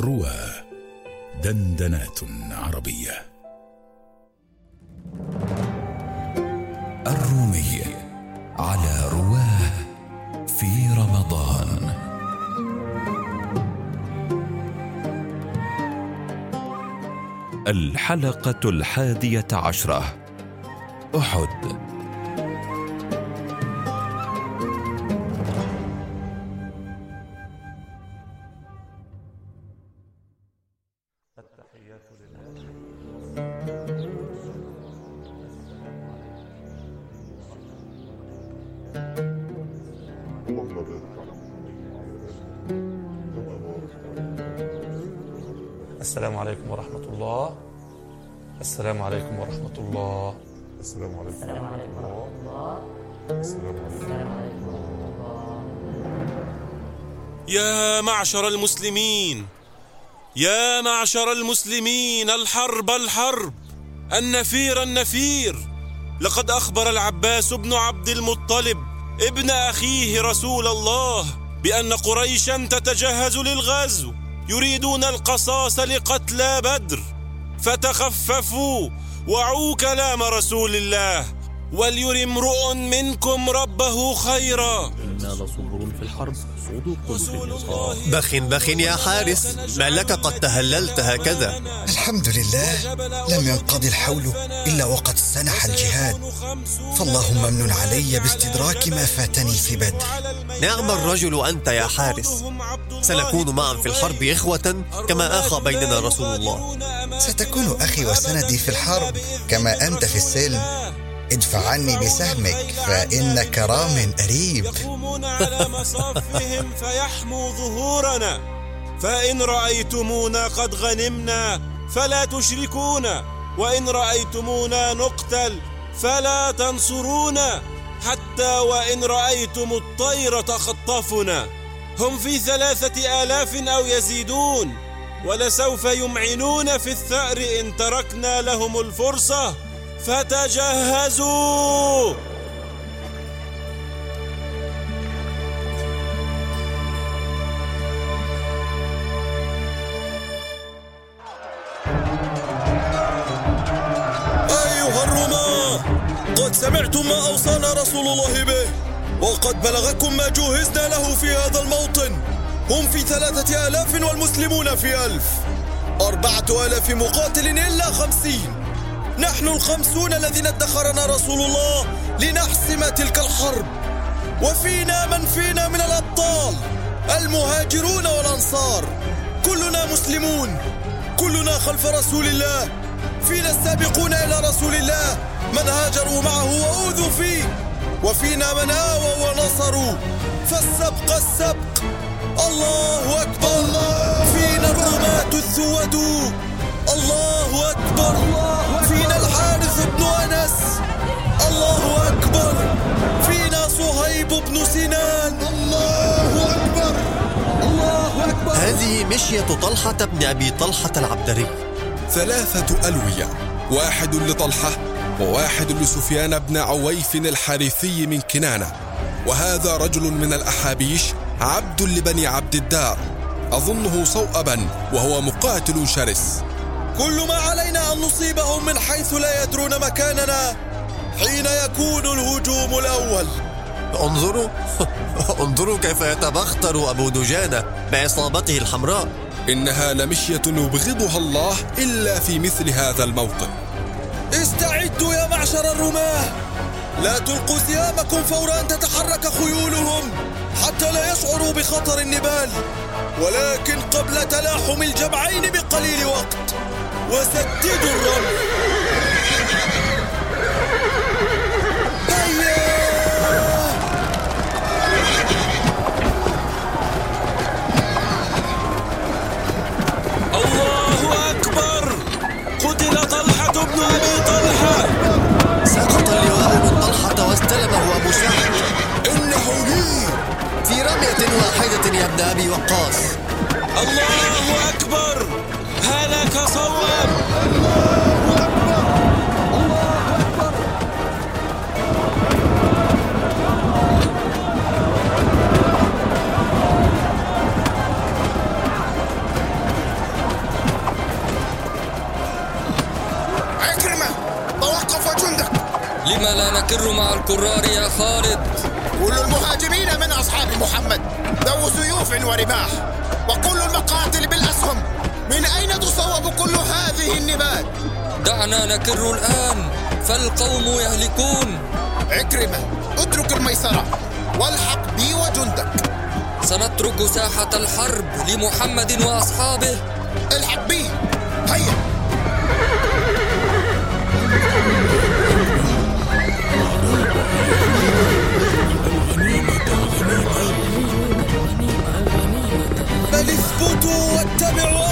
روى دندنات عربية. الرومي على رواه في رمضان. الحلقة الحادية عشرة. أحد. السلام عليكم ورحمة الله. السلام عليكم ورحمة الله. السلام عليكم. السلام عليكم ورحمة الله. السلام عليكم. يا معشر المسلمين يا معشر المسلمين الحرب الحرب النفير النفير. لقد أخبر العباس بن عبد المطلب ابن أخيه رسول الله بأن قريشا تتجهز للغزو. يريدون القصاص لقتلى بدر. فتخففوا وعوا كلام رسول الله. ولير امرؤ منكم ربه خيرا. إنا لصبر في الحرب بخ بخ يا حارس ما لك قد تهللت هكذا. الحمد لله لم ينقضي الحول إلا وقد سنح الجهاد. فاللهم امن علي باستدراك ما فاتني في بدر. نعم الرجل أنت يا حارس. سنكون معا في الحرب إخوة كما آخى بيننا رسول الله. ستكون أخي وسندي في الحرب كما أنت في السلم. ادفع عني بسهمك فإنك رام قريب. يقومون على مصافهم فيحموا ظهورنا. فإن رأيتمونا قد غنمنا فلا تشركونا. وإن رأيتمونا نقتل فلا تنصرونا. حتى وإن رأيتم الطير تخطفنا. هم في ثلاثة آلاف أو يزيدون. ولسوف يمعنون في الثأر إن تركنا لهم الفرصة. فتجهزوا. أيها الرماة قد سمعتم ما أوصانا رسول الله به وقد بلغكم ما جهزنا له في هذا الموطن. هم في ثلاثة آلاف والمسلمون في ألف. أربعة آلاف مقاتل إلا خمسين. نحن الخمسون الذين ادخرنا رسول الله لنحسم تلك الحرب. وفينا من فينا من الأبطال المهاجرون والأنصار. كلنا مسلمون كلنا خلف رسول الله. فينا السابقون إلى رسول الله من هاجروا معه وأوذوا فيه. وفينا من آووا ونصروا. فالسبق السبق. الله أكبر. الله فينا الرماة الثود مشية طلحة بن أبي طلحة العبدري. ثلاثة ألوية واحد لطلحة وواحد لسفيان بن عويف الحارثي من كنانة. وهذا رجل من الأحابيش عبد لبني عبد الدار. أظنه صوأبا وهو مقاتل شرس. كل ما علينا أن نصيبهم من حيث لا يدرون مكاننا حين يكون الهجوم الأول. انظروا. انظروا كيف يتبختر أبو دجانة بعصابته الحمراء. إنها لمشية يبغضها الله إلا في مثل هذا الموطن. استعدوا يا معشر الرماة. لا تلقوا ثيابكم فور أن تتحرك خيولهم حتى لا يشعروا بخطر النبال. ولكن قبل تلاحم الجمعين بقليل وقت وسددوا الرمل. تصوب كل هذه النبات؟ دعنا نكر الآن فالقوم يهلكون. عكرمة اترك الميسرة. والحق بي وجندك. سنترك ساحة الحرب لمحمد وأصحابه. الحق بي. هيا. بل اثبتوا واتبعوا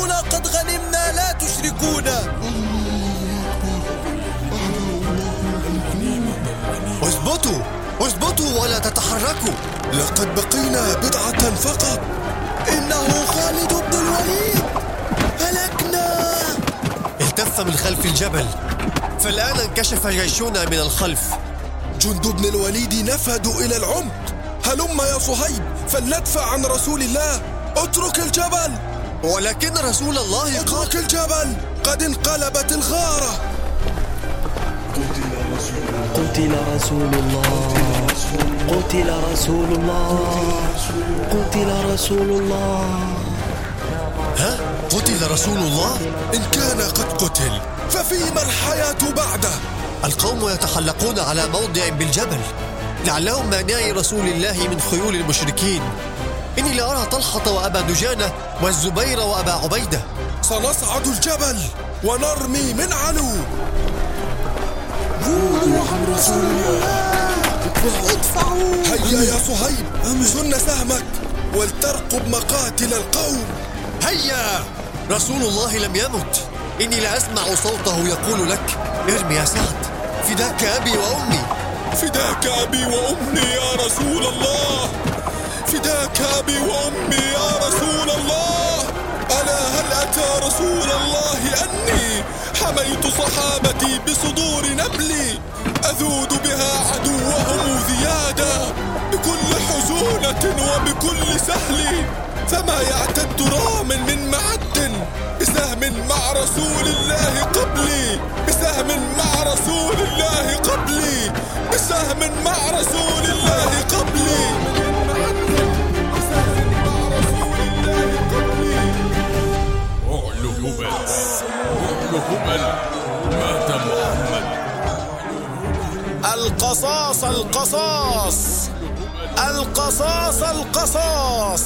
رأيتمونا قد غنمنا لا تشركونا اثبتوا اثبتوا ولا تتحركوا. لقد بقينا بضعة فقط. إنه خالد بن الوليد. هلكنا. التف من خلف الجبل. فالآن انكشف جيشنا من الخلف. جند بن الوليد نفدوا إلى العمق. هلم يا صهيب فلندفع عن رسول الله. اترك الجبل. ولكن رسول الله اترك الجبل. قد انقلبت الغارة. قتل رسول الله. قتل رسول الله. قتل رسول الله. ها؟ قتل رسول الله؟ إن كان قد قتل ففيما الحياة بعده؟ القوم يتحلقون على موضع بالجبل. لعلهم مانعي رسول الله من خيول المشركين. إني لأرى طلحة وأبا دجانة والزبير وأبا عبيدة. سنصعد الجبل ونرمي من علو. هيا يا صهيب سن سهمك ولترقب مقاتل القوم. هيا! رسول الله لم يمت. إني لأسمع صوته يقول لك ارمي يا سعد. فداك أبي وأمي. فداك أبي وأمي يا رسول الله. فداك أبي وأمي يا رسول الله. ألا هل أتى رسول الله أني حميت صحابتي بصدور نبلي أذود بها عدوهم ذيادا بكل حزونة وبكل سهل. فما يعتد رام من معد بسهم مع رسول الله قبلي. بسهم مع رسول الله قبلي. بسهم مع رسول هبل مات محمد القصاص القصاص. القصاص القصاص.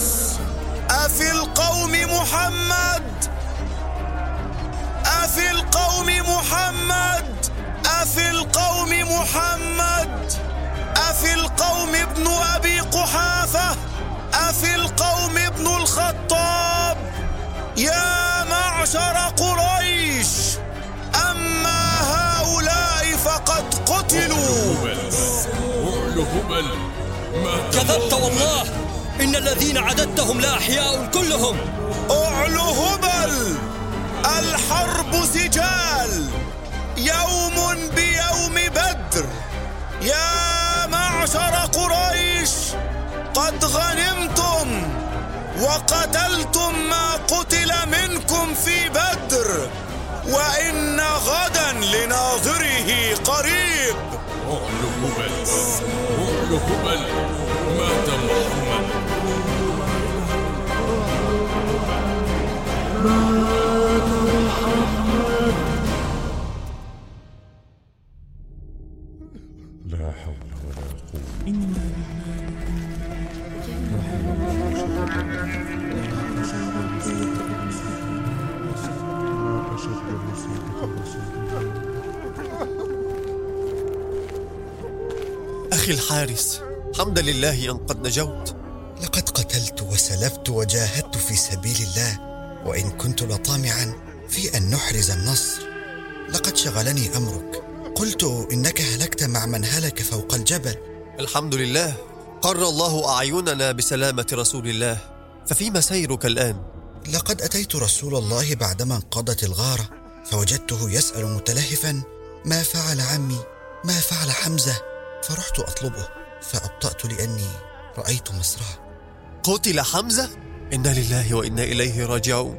أفي القوم محمد؟ أفي القوم محمد؟ أفي القوم محمد؟ أفي القوم ابن أبي قحافة؟ أفي القوم ابن الخطاب؟ يا معشر قريش! أعلو هبل مات كذبت والله. إن الذين عددتهم لا أحياء كلهم. أعلو هبل. الحرب سجال. يوم بيوم بدر. يا معشر قريش قد غنمتم وقتلتم ما قتل منكم في بدر. وإن غدا لناظره قريب. أعلو هبل أعلو هبل مات أخي الحارس. حمدا لله أن قد نجوت. لقد قتلت وسلبت وجاهدت في سبيل الله وإن كنت لطامعا في أن نحرز النصر. لقد شغلني أمرك. قلت إنك هلكت مع من هلك فوق الجبل. الحمد لله. قر الله أعيننا بسلامة رسول الله. ففيما سيرك الآن؟ لقد أتيت رسول الله بعدما انقضت الغارة فوجدته يسأل متلهفا ما فعل عمي؟ ما فعل حمزة؟ فرحت أطلبه فأبطأت لأني رأيت مصرعه قتل حمزة؟ إنا لله وإنا إليه راجعون.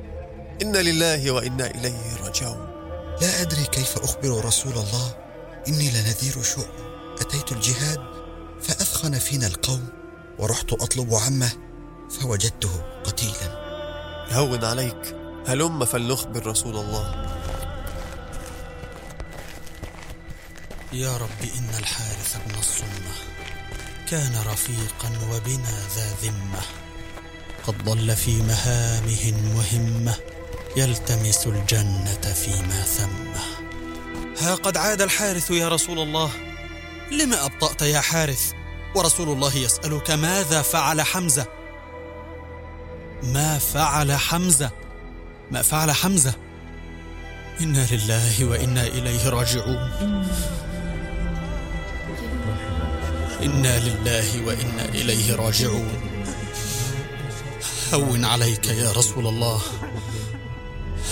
إنا لله وإنا إليه راجعون. لا أدري كيف أخبر رسول الله. إني لنذير شؤم أتيت الجهاد فأثخن فينا القوم ورحت أطلب عمه فوجدته قتيلا. هون عليك. هلم فلنخبر رسول الله. يا رب إن الحارث بن الصمة كان رفيقا وبنا ذا ذمة. قد ضل في مهامه المهمة يلتمس الجنة فيما ثمة. ها قد عاد الحارث يا رسول الله؟ لم أبطأت يا حارث؟ ورسول الله يسألك ماذا فعل حمزة؟ ما فعل حمزة؟ ما فعل حمزة؟ إنا لله وإنا إليه راجعون. إنا لله وإنا إليه راجعون. هون عليك يا رسول الله.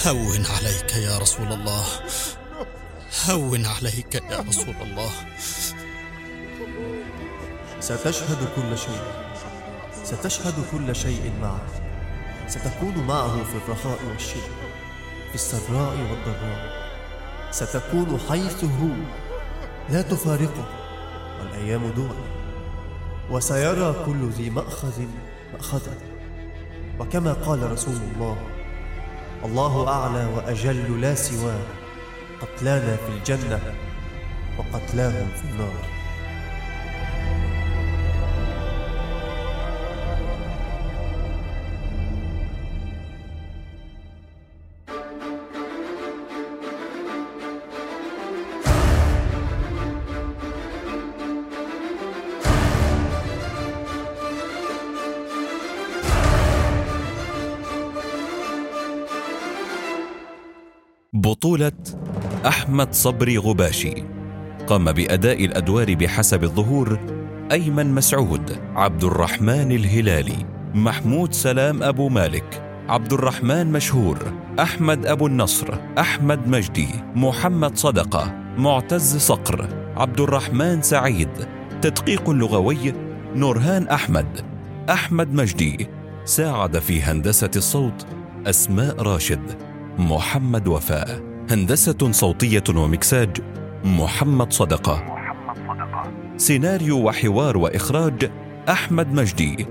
هون عليك يا رسول الله. هون عليك يا رسول الله. ستشهد كل شيء. ستشهد كل شيء معه. ستكون معه في الرخاء والشدة في السراء والضراء. ستكون حيث هو لا تفارقه. والأيام دول وسيرى كل ذي مأخذ مأخذه وكما قال رسول الله الله أعلى وأجل لا سواه قتلانا في الجنة وقتلاهم في النار. بطولة أحمد صبري غباشي. قام بأداء الأدوار بحسب الظهور أيمن مسعود عبد الرحمن الهلالي محمود سلام أبو مالك عبد الرحمن مشهور أحمد أبو النصر أحمد مجدي محمد صدقة معتز صقر عبد الرحمن سعيد. تدقيق لغوي نورهان أحمد أحمد مجدي. ساعد في هندسة الصوت أسماء راشد. محمد وفاء. هندسة صوتية ومكساج محمد صدقة. سيناريو وحوار وإخراج أحمد مجدي.